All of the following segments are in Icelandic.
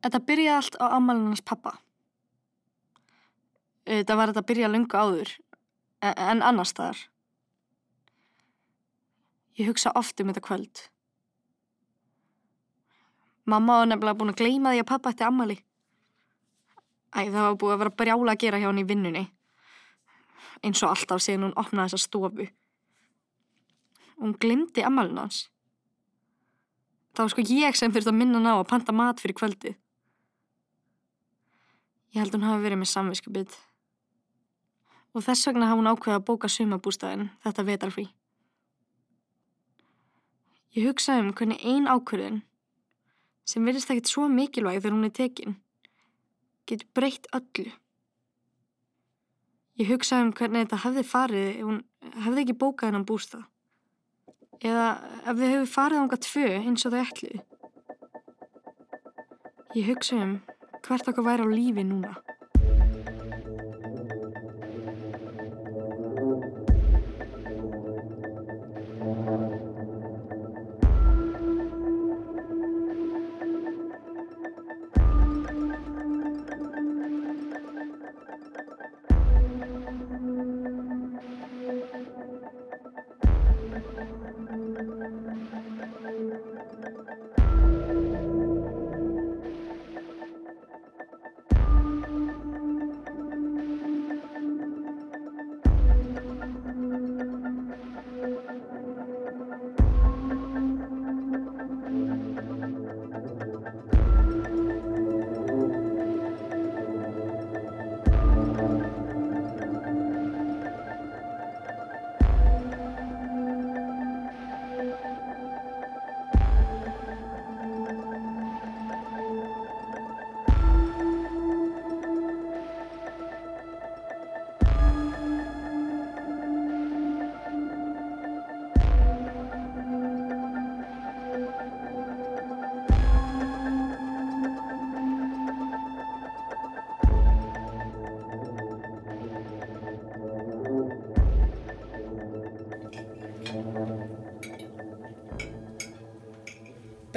Þetta byrjaði allt á ámælinans pappa. Þetta var þetta að byrja lungu áður, en, en annars staðar. Ég hugsa oft um þetta kvöld. Mamma var nefnilega búin að gleyma því að pappa ætti ammali. Æ, það var búið að vera brjála að gera hjá hann í vinnunni. Eins og alltaf síðan hún opnaði þessa stofu. Hún glemdi ammalinn hans. Það var sko ég sem þurfti að minna hann á að panta mat fyrir kvöldið. Ég held hún hafi verið með samviskubit. Og þess vegna hafa hún ákveðið að bóka sumabústæðin þetta vetarfrí. Ég hugsaði um hvernig ein ákvörðin, sem verðist ekkert svo mikilvæg þegar hún er tekin, getur breytt öllu. Ég hugsaði um hvernig þetta hefði farið ef hún hefði ekki bókað hennan bústað. Eða ef þau hefur farið ánga tvö eins og þau ætluðu. Ég hugsaði um hvert okkar væri á lífi núna.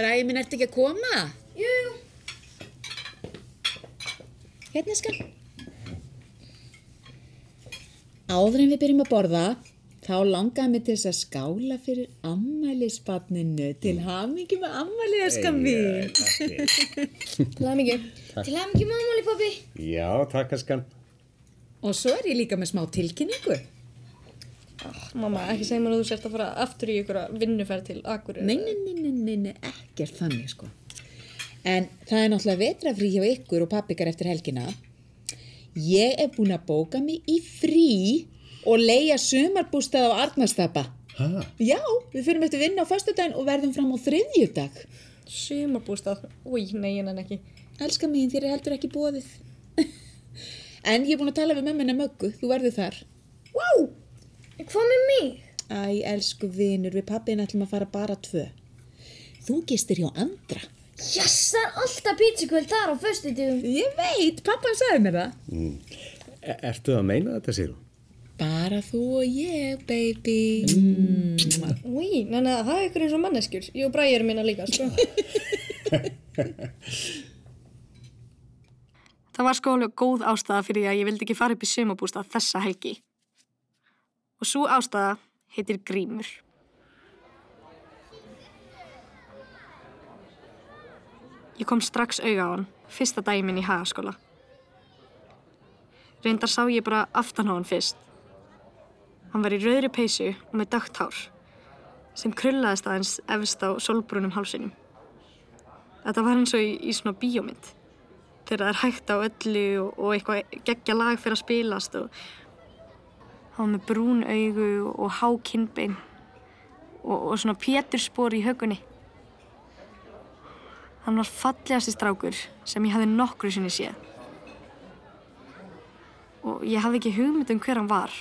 Bræði minn, ertu ekki að koma? Jú, jú. Hérna skal. Áður en við byrjum að borða, þá langaði mig til þess að skála fyrir ammælisbarninu. Til hamingi með ammælið, skan mín. Til mikið. Til það mikið mámali, pappi. Já, takk askan. Og svo er ég líka með smá tilkynningu. Mamma, ekki segja mér að þú sért að fara aftur í ykkur vinnuferð til Akureyri. Nei, nei, nei, nei, nei, nei, ekkert þannig, sko. En það er náttúrulega vetrafrí hjá ykkur og pappikar eftir helgina. Ég er búin að bóka mig í frí og leia sumarbústað á Arnarstapa. Hæ? Já, við fyrir eftir vinna á föstudaginn og verðum fram á þriðjudag. Sumarbústað. Új, nei, en ekki. Elska mín, þér er heldur ekki bóðið. en ég er búin að tala við mömmina möggu, þú verður þar. Vá! Hvað með mig? Æ, elsku vinur, við pappin ætlum að fara bara tvö. Þú gistir hjá andra. Jess, það er alltaf pítsukvöld þar á föstudugum. Ég veit, pappa sagði mér það. E ertu að meina þetta, Sýru? Bara þú og ég, baby. Mm. Új, neina, það er ykkur eins og manneskjur. Ég og Bræði erum minna líka, sko. Það var sko alveg góð ástæða fyrir að ég vildi ekki fara upp í sumabústað þessa helgi. Og svo ástæða heitir Grímur. Ég kom strax auga á hann, fyrsta daginn minn í hagaskóla. Reyndar sá ég bara aftan á hann fyrst. Hann var í rauðri peysu og með dögt hár, sem krullaðist aðeins efst á solbrunum hálsunum. Þetta var eins og í, í svona bíómynd, þegar það er hægt á öllu og, og eitthvað geggja lag fyrir að spilast og var með brún augu og há kinnbein og, og svona péturspor í högunni. Hann var fallegasti strákur sem ég hafði nokkru sinni séð. Og ég hafði ekki hugmynd um hver hann var.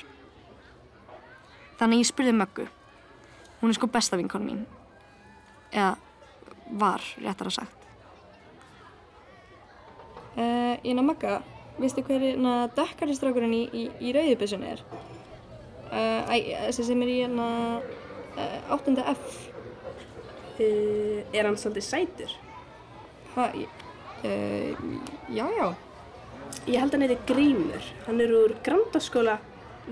Þannig ég spurði Möggu. Hún er sko besta vinkon mín. Eða var, réttar að sagt. Uh, ég ná Mögga, veistu hver er dökkari strákurinn í, í, í rauðibissunni er? Uh, þessi sem er í hérna uh, 8. F. Uh, er hann svolítið sætur? Uh, já, já. Ég held hann heiti Grímur. Hann er úr grandaskóla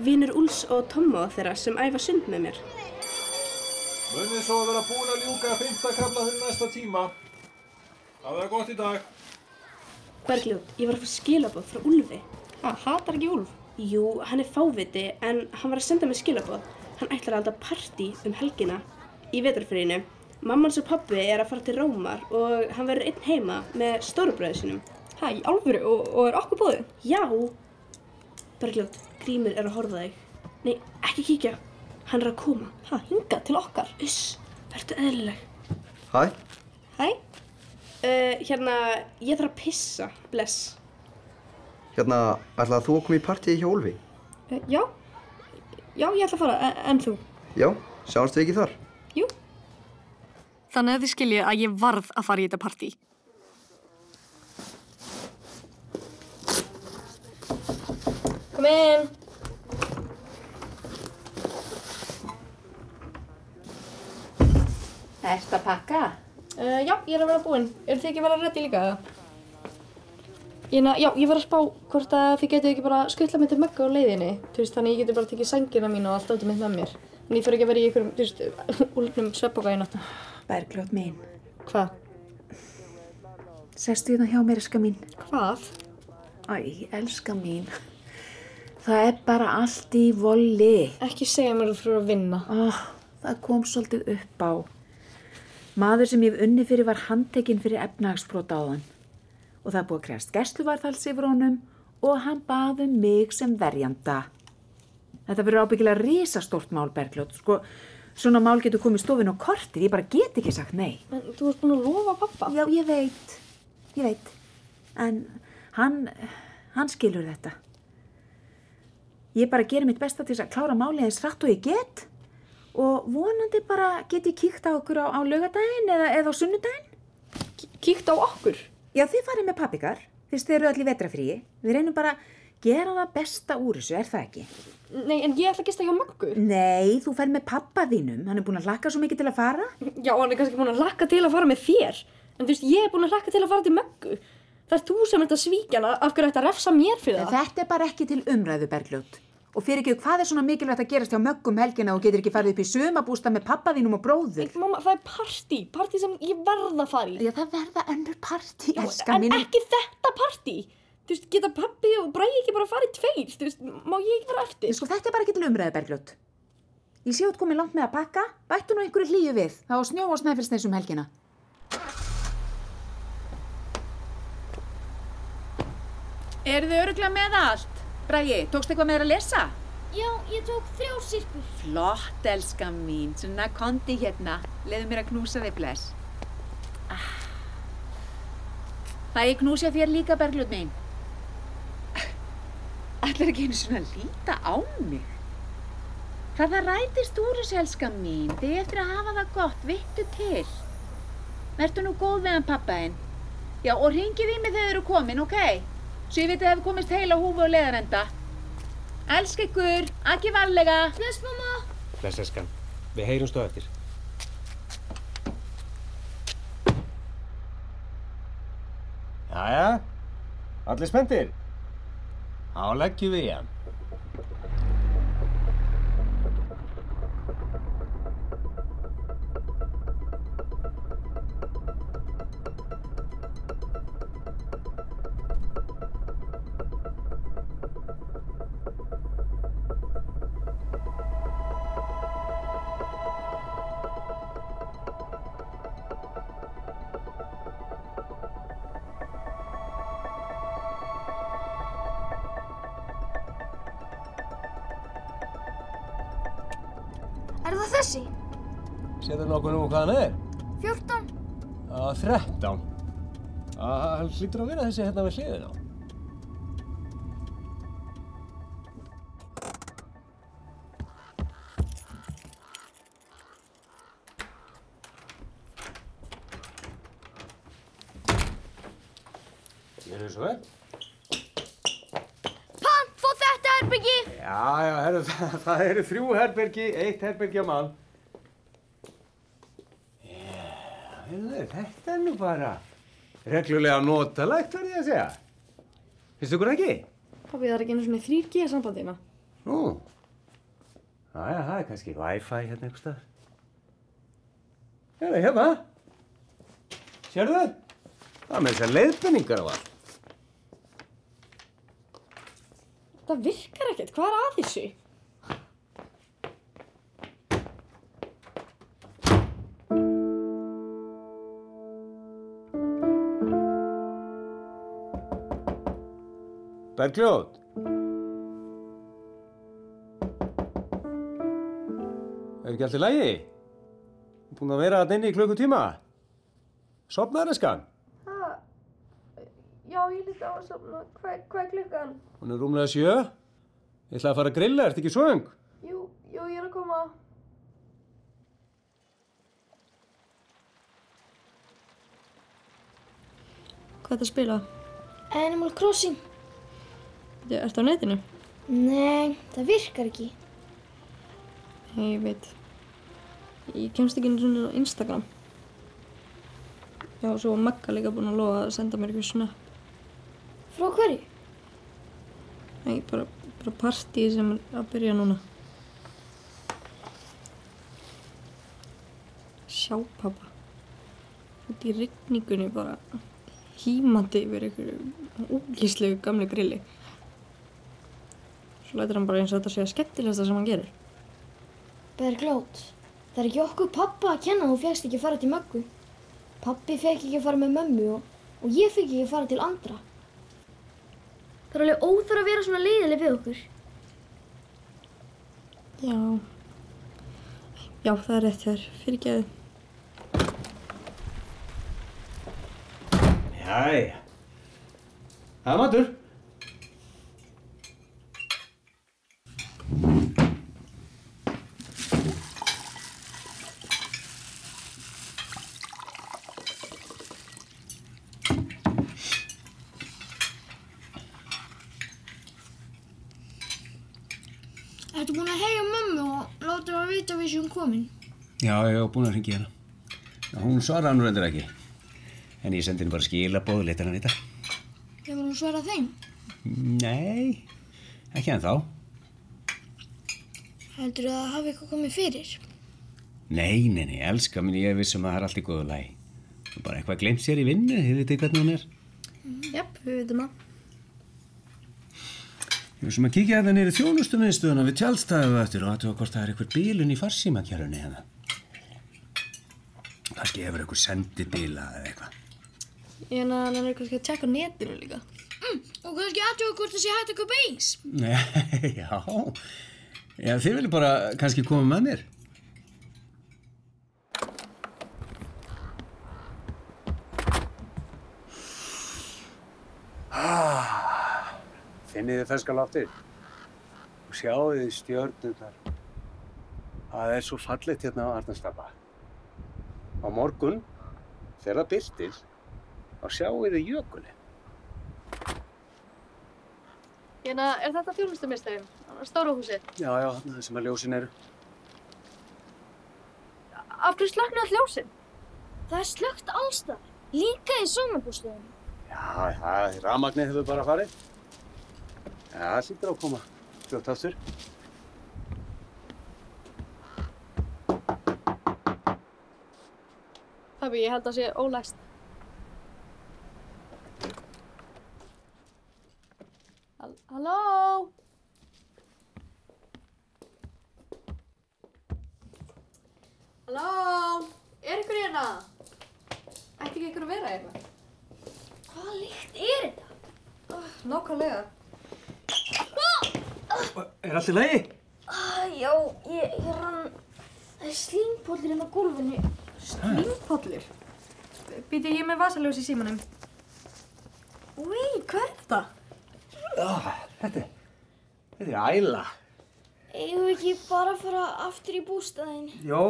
Vinur Úls og Tomma þeirra sem æfa sund með mér. Munið svo að vera búin að ljúka fymta kalla fyrir næsta tíma. Það er gott í dag. Bergljót, ég var að fá skilabóð frá Úlfi. Ha, hatar ekki Úlf? Jú, hann er fáviti en hann var að senda mér skilabóð. Hann ætlar að halda partí um helgina í vetarfriðinu. Mammans og pappi er að fara til Rómar og hann verður einn heima með stórubröðu sinum. Ha, í alvöru og, og er okkur bóðið? Já! Bergljót, Grímur er að horfa á þig. Nei, ekki kíkja. Hann er að koma. Ha, hinga til okkar. Uss, verður eðlileg. Hæ, Hæ? Uh, hérna, ég þarf að pissa, bless. Hérna, ætlaði þú að koma í partíi hjá Úlfi? Uh, já. Já, ég ætla að fara, en, en þú? Já, sjáumst við ekki þar? Jú. Þannig að þið skiljið að ég varð að fara í þetta partí. Kom inn. Ertu að pakka? Uh, já, ég er að vera búinn. Eru þið ekki að vera reddi líka? eða? Ég, já, ég var að spá hvort að þið getið ekki bara skuttla mig til möggu á leiðinni. Veist, þannig ég geti bara tekið sængina mín og allt átum mitt með mér. En ég fyrir ekki að vera í einhverjum, þú veist, úlnum sveppoka í náttu. Bergljót mín. Hvað? Sestu hérna hjá mér, eska mín. Hvað? Æ, elska mín. Það er bara allt í volli. Ekki segja mér að þú fyrir að vinna. Oh, það kom svolítið upp á. Maður sem ég unni fyrir var handtekinn fyrir efnahagsbrota á hann. Og það búið að krefst gæsluvarðhals yfir honum og hann baði mig sem verjanda. Þetta verður ábyggilega risastórt mál, Bergljót. Sko, svona mál getur komið stofin á kortir. Ég bara get ekki sagt nei. En þú ert búinn að lofa pappa. Já, ég veit. Ég veit. En hann, hann skilur þetta. Ég bara gerir mitt besta til að klára málið eins rætt og ég get. Og vonandi bara get ég kíkt á okkur á, á laugadaginn eða, eða á sunnudaginn. Kíkt á okkur. Já, þið farið með pappikar. Þið styrir allir vetrafríi. Við reynum bara gera það besta úr þessu, er það ekki? Nei, en ég ætla að gista hjá möggu. Nei, þú fer með pappa þínum. Hann er búinn að hlakka svo mikið til að fara. Já, hann er kannski búinn að hlakka til að fara með þér. En þú veist, ég er búinn að hlakka til að fara til möggu. Það er þú sem ert að svíkja hana, af hverju að refsa mér fyrir það? þetta er bara ekki til umræðu, Bergljót. Og fyrir ekki, hvað er svona mikilvægt að gerast hjá möggum helgina og getur ekki farið upp í sumabústa með pappa þínum og bróður? Mamma, það er partí, partí sem ég verð að fara í. Já, það verða önnur elska en mín. ekki þetta partí. Þú veist, geta pappi og bræði ekki bara farið tveir, þú veist, má ég ekki fara eftir? Sko, þetta er bara ekki til umræðu, Bergljót. Ég sé út komið langt með að pakka, bættu nú einhverju hlýju við. Það á snjó og snæfilsneis um helgina. Eru þið öruglega með allt? Bræði, tókst eitthvað þér að lesa? Já, ég tók þrjá sirpur. Flott, elska mín. Svona kondi hérna. Leðu mér að knúsa þig, bless. Ah. Það ég knúsa þér líka, Bergljóð mín. Ætlar ekki einu svona að líta á mig. Það það rætist úr þessu, elska mín. Þið eftir að hafa það gott, vittu til. Vertu nú góð við hann pappaðinn. Já, og ringið í mig þegar þið eru komin, ok? Svo ég veit að það hefur komist heila húfu og leðarenda. Elsk ykkur, ekki varlega. Bless, mamma. Bless, eskan. Við heyrumst á eftir. Jæja, allir spenntir? Þá leggjum við í hann. Það þessi? Setur nokkuð nú hvað hann er? 14? Á, 13. Það hlýtur að vera þessi hérna við hliðina á. Já, já, herru, það, það eru þrjú herbergi, eitt herbergi á mann. Já, herru, þetta er nú bara reglulega notalegt, verði ég að segja. Finnst ykkur ekki? Pappi, það er ekki einu svona 3G sambandina. Nú. Næja, það er kannski Wi-Fi hérna einhver staðar. Hérna, hérna. Sérðu? Það er með þessar leiðbenningar á allt. Það virkar ekkert, hvað er að þessu? Bergljót. Er ekki allt í lagi? Búin að vera að inni í klukkutíma? Sopnaður eskan? Líti á að sopna. Hvað, hvað er klukkan? Hún er rúmlega sjö. Ég ætla að fara að grilla, ertu ekki svöng? Jú, jú, ég er að koma. Hvað er þetta að spila? Animal Crossing. Þið ertu á netinu? Nei, það virkar ekki. Nei, ég veit. Ég kemst ekki einu svona á Instagram. Já, svo var Magga líka búin að lofa að senda mér eitthvað snöpp. Frá hverju? Nei, bara, bara partíi sem er að byrja núna. Sjá pappa. Út í rigningunni bara hímandi yfir einhverju úgíslegu gamlu grilli. Svo lætur hann bara eins og þetta sé að skemmtilegsta sem hann gerir. Bergljót, það er ekki okkur pappa að kenna að þú fegst ekki að fara til möggu. Pappi fekk ekki að fara með mömmu og, og ég fekk ekki að fara til andra. Það er alveg óþar að vera svona leiðileg við okkur. Já. Já, það er rétt þér. Fyrirgeðu. Jæja. Það er matur. Ertu búin að heyja mömmu og láta það vita við séum komin? Já, ég hef búin að ringja hérna. Hún svaraði nú reyndir ekki. En ég sendi henni bara skilabóð, leita hann þetta. Hefur hún svarað þeim? Nei, ekki en þá. Heldur það að hafi eitthvað komið fyrir? Nei, nei, nei, elska mín, ég vissum að það er allt í góðu lagi. Bara eitthvað glemt sér í vinnu, þið veitir hvernig hún er. Jáp, við veitum það. Ég er sem að kíkja hérna nýri þjónustumiðstöðuna við tjálstæðu eftir og aðtöfa hvort það er eitthvað bílun í farsímakjörunni hérna. Kannski hefur eitthvað sendibíla eða eitthvað. Ég en að hann er kannski að tjekka netinu líka. Mm, og kannski aðtöfa hvort það sé hægt að köpa eins. Nei, já. Já, þið viljum bara kannski koma með mér. Finnið þið ferska loftið og sjáu þið stjörnundar. Það er svo fallegt hérna á Arnarstapa. Á morgun, þegar það byrtir, þá sjáu þið jökulinn. Að, er þetta þjónustumistæðin? Stóra húsið? Já, já, þar sem að ljósin eru. Af hverju slöknu all ljósin? Það er slögt allstað. Líka í sumarbústöðunum. Já, það, rafmagnið hefur bara farið. Já, það sýttir á að koma. Fljótt aftur. Pabbi, ég held að sé ólæst. Hall Halló? Halló? Er ykkur hérna? Ætti ekki ykkur að vera hérna? Hvaða lykt er þetta? Nákvæmlega. Er allt í lagi? Ah, já, ég, ég rann... Það er slímpollir inn á gólfinu. Slímpollur? Býti ég með vasaljós í símanum. Úi, hvað er þetta? Já, þetta, þetta er æla. Við ekki bara að fara aftur í bústaðin? Jó,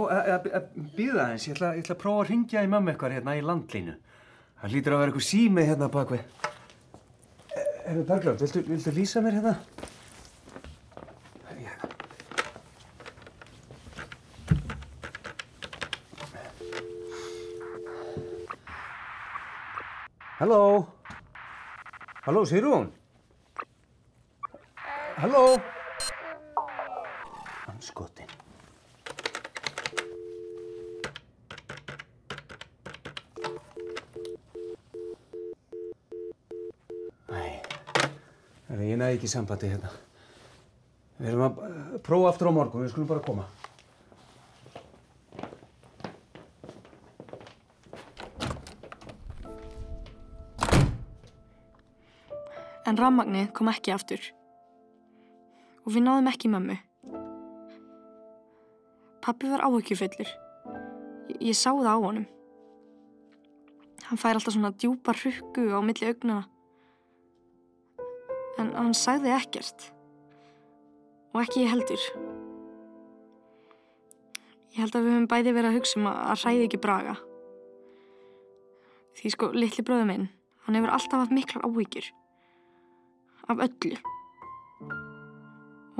býða aðeins. Ég ætla, ég ætla að prófa að ringja í mömmu eitthvað hérna í landlínu. Það lítur að vera eitthvað símið hérna bakvið. Herru Bergljóð, viltu, viltu lýsa mér? Hérna. Halló? Halló, Sigrún? Halló? Anskotin. Æ, ég næði ekki sambandi hérna. Við erum að eh, prófa aftur á morgun, við skulum bara koma. En rafmagnið kom ekki aftur. Og við náðum ekki mömmu. Pappi var áhyggjufellur. Ég, sá það á honum. Hann fær alltaf svona djúpa hrukku á milli augnana. En hann sagði ekkert. Og ekki ég heldur. Ég held að við höfum bæði verið að hugsa um að, hræði ekki braga. Því sko, litli bróðu minn, hann hefur alltaf haft miklar áhyggjur af öllu.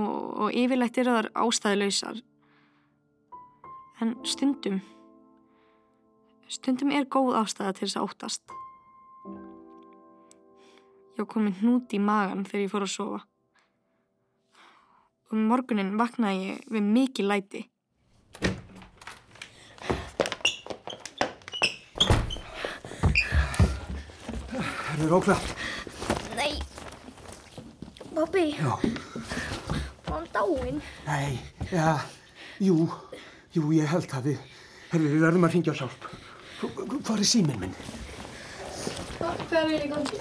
Og, og yfirleitt eru þar ástæðilausar. En stundum, stundum er góð ástæða til þess að óttast. Ég kom með hnút í magan þegar ég fór að sofa. Um morgunin vaknaði ég við mikið læti. Það er ókvæmt. Pappi, var hann dáinn? Nei, já, jú, jú, ég held það við. Herfi, við verðum að ringja á hjálp. Hvað er síminn minn? Hvað er eiginlega í gangi?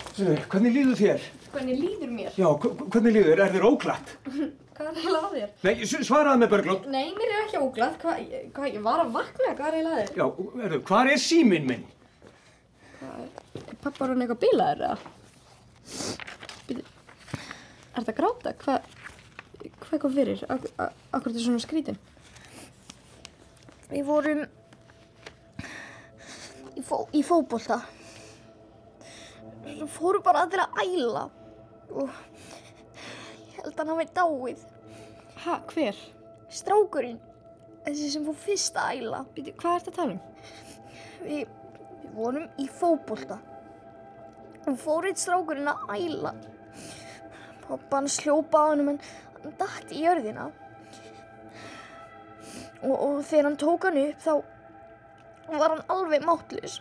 Hvernig líður þér? Hvernig líður mér? Já, hv- hvernig líður? Er þér óglatt? Hvað er eiginlega að þér? Nei, s- svaraðu með börglót. Nei, mér er ekki óglað. Hvað, hvað, ég var að vakna. Hvað er eiginlega að þér? Já, erðu, hvað er síminn minn? Pappa var hann eitthvað bilaður eða? Býtu, er þetta gráta? Hvað, hvað kom fyrir? Ak ak akkur þetta svona skrítin? Við vorum í, fó í fótbolta. Svo fóru bara allir að æla og ég held að hann hafi dáið. Ha, hver? Strákurinn, þessi sem fór fyrst að æla. Býtu, hvað er þetta að tala um? Við, við vorum í fótbolta og fór eitt strákurinn að æla. Pappa hann sljópa á hann en hann datt í jörðina. Og, og þegar hann tók hann upp þá var hann alveg máttlaus,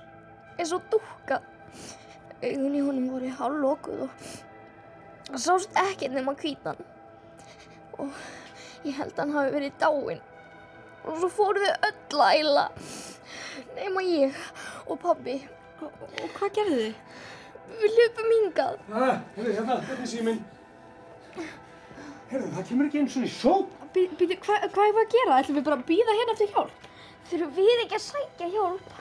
eins og dúkka. Augun í honum voru hálflokuð og það sást ekkert nema hvítan. Og ég held að hann hafi verið dáinn. Og svo fóru þau öll að æla, nema ég og pabbi. Og, og hvað gerðu þið? Við hlupum hingað. Hæ, herru, hérna, þetta er síminn. Herru, það kemur ekki eins og í sóp. Hva, hvað er það að gera? Ætlum við bara að býða hérna eftir hjálp? Þurfum við ekki að sækja hjálp?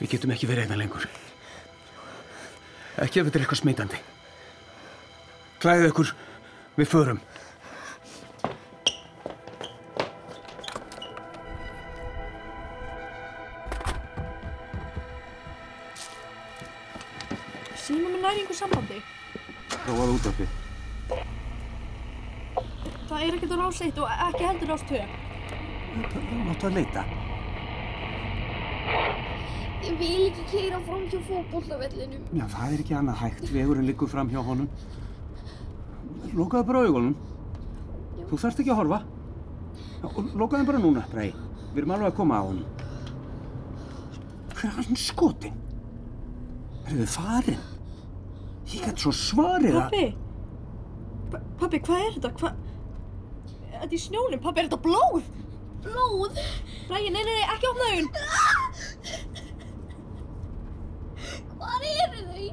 Við getum ekki verið einna lengur. Ekki ef þetta er eitthvað smitandi. Klæðið ykkur, við förum. Rás 1 og ekki heldur rás 2. Láttu að leita. Ég vil ekki keira fram hjá fótbollavellinum. Já, það er ekki annað hægt. Vegurinn liggur fram hjá honum. Lokaðu bara augunum. Þú þarft ekki að horfa. Já, Lokaðu bara núna, Brei. Við erum alveg að koma á honum. Hver er hann skotin? Er þið farin? Ég gæti svo svarið að... Pappi? Pa- Pappi, hvað er þetta? Hvað? Þetta er í snjónum. Pappi, er þetta blóð? Blóð! Ræði, nei, nei, nei, ekki opna augun. Hvar eru þau?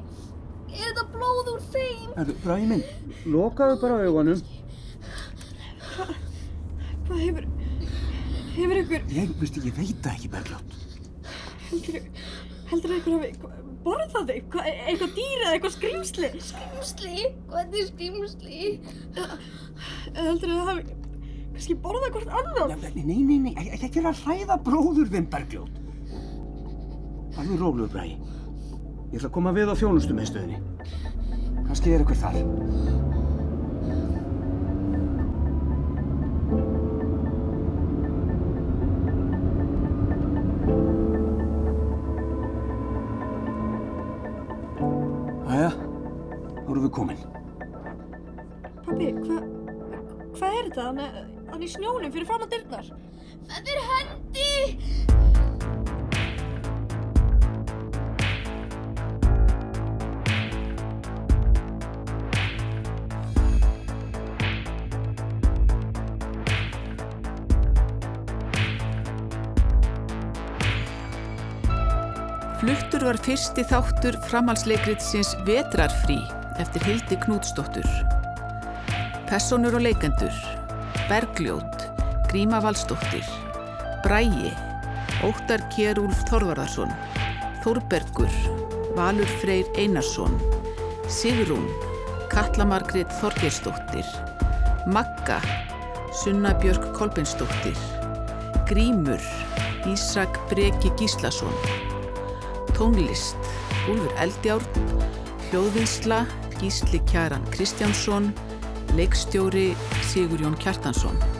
Er þetta blóð úr þeim? Erðu, Brei minn, lokaðu bara augunum. Hvað hefur... Hefur ykkur... Ég, veistu, ég veit það ekki, Bergljótt. Heldur, heldur ykkur hafi borðað þig? Hvað, e- eitthvað dýr eða eitthvað skrýmsli? Skrimsli? Hvað er skrimsli? Eða heldur það hafi kannski borða hvort annan? Nei, nei, nei, nei, ekki til að hræða bróður þinn, Bergljótt. Alveg róluðu, Bræ. Ég ætla að koma við á þjónustum með stöðinni. Kannski er eitthvað þar. Komin. Pappi, hvað hva er þetta? Hann, hann í snjónum fyrir fram að dyrnar. Þetta er hendi! Fluttur var fyrsti þáttur framhalsleikritsins Vetrarfrí eftir Hildi Knútsdóttur. Personur og leikendur Bergljót, Gríma Valsdóttir, Bræi, Óttar Kjærúlf Þorvarðarsson, Þórbergur, Valur Freyr Einarsson, Sigrún, Katla Margrét Þorgeirsdóttir, Magga, Sunna Björk Kolbensdóttir, Grímur, Ísak Breki Gíslason, Tónlist, Úlfur Eldjárn, Hljóðvinsla, Gísli Kjaran Kristjánsson, leikstjóri Sigurjón Kjartansson.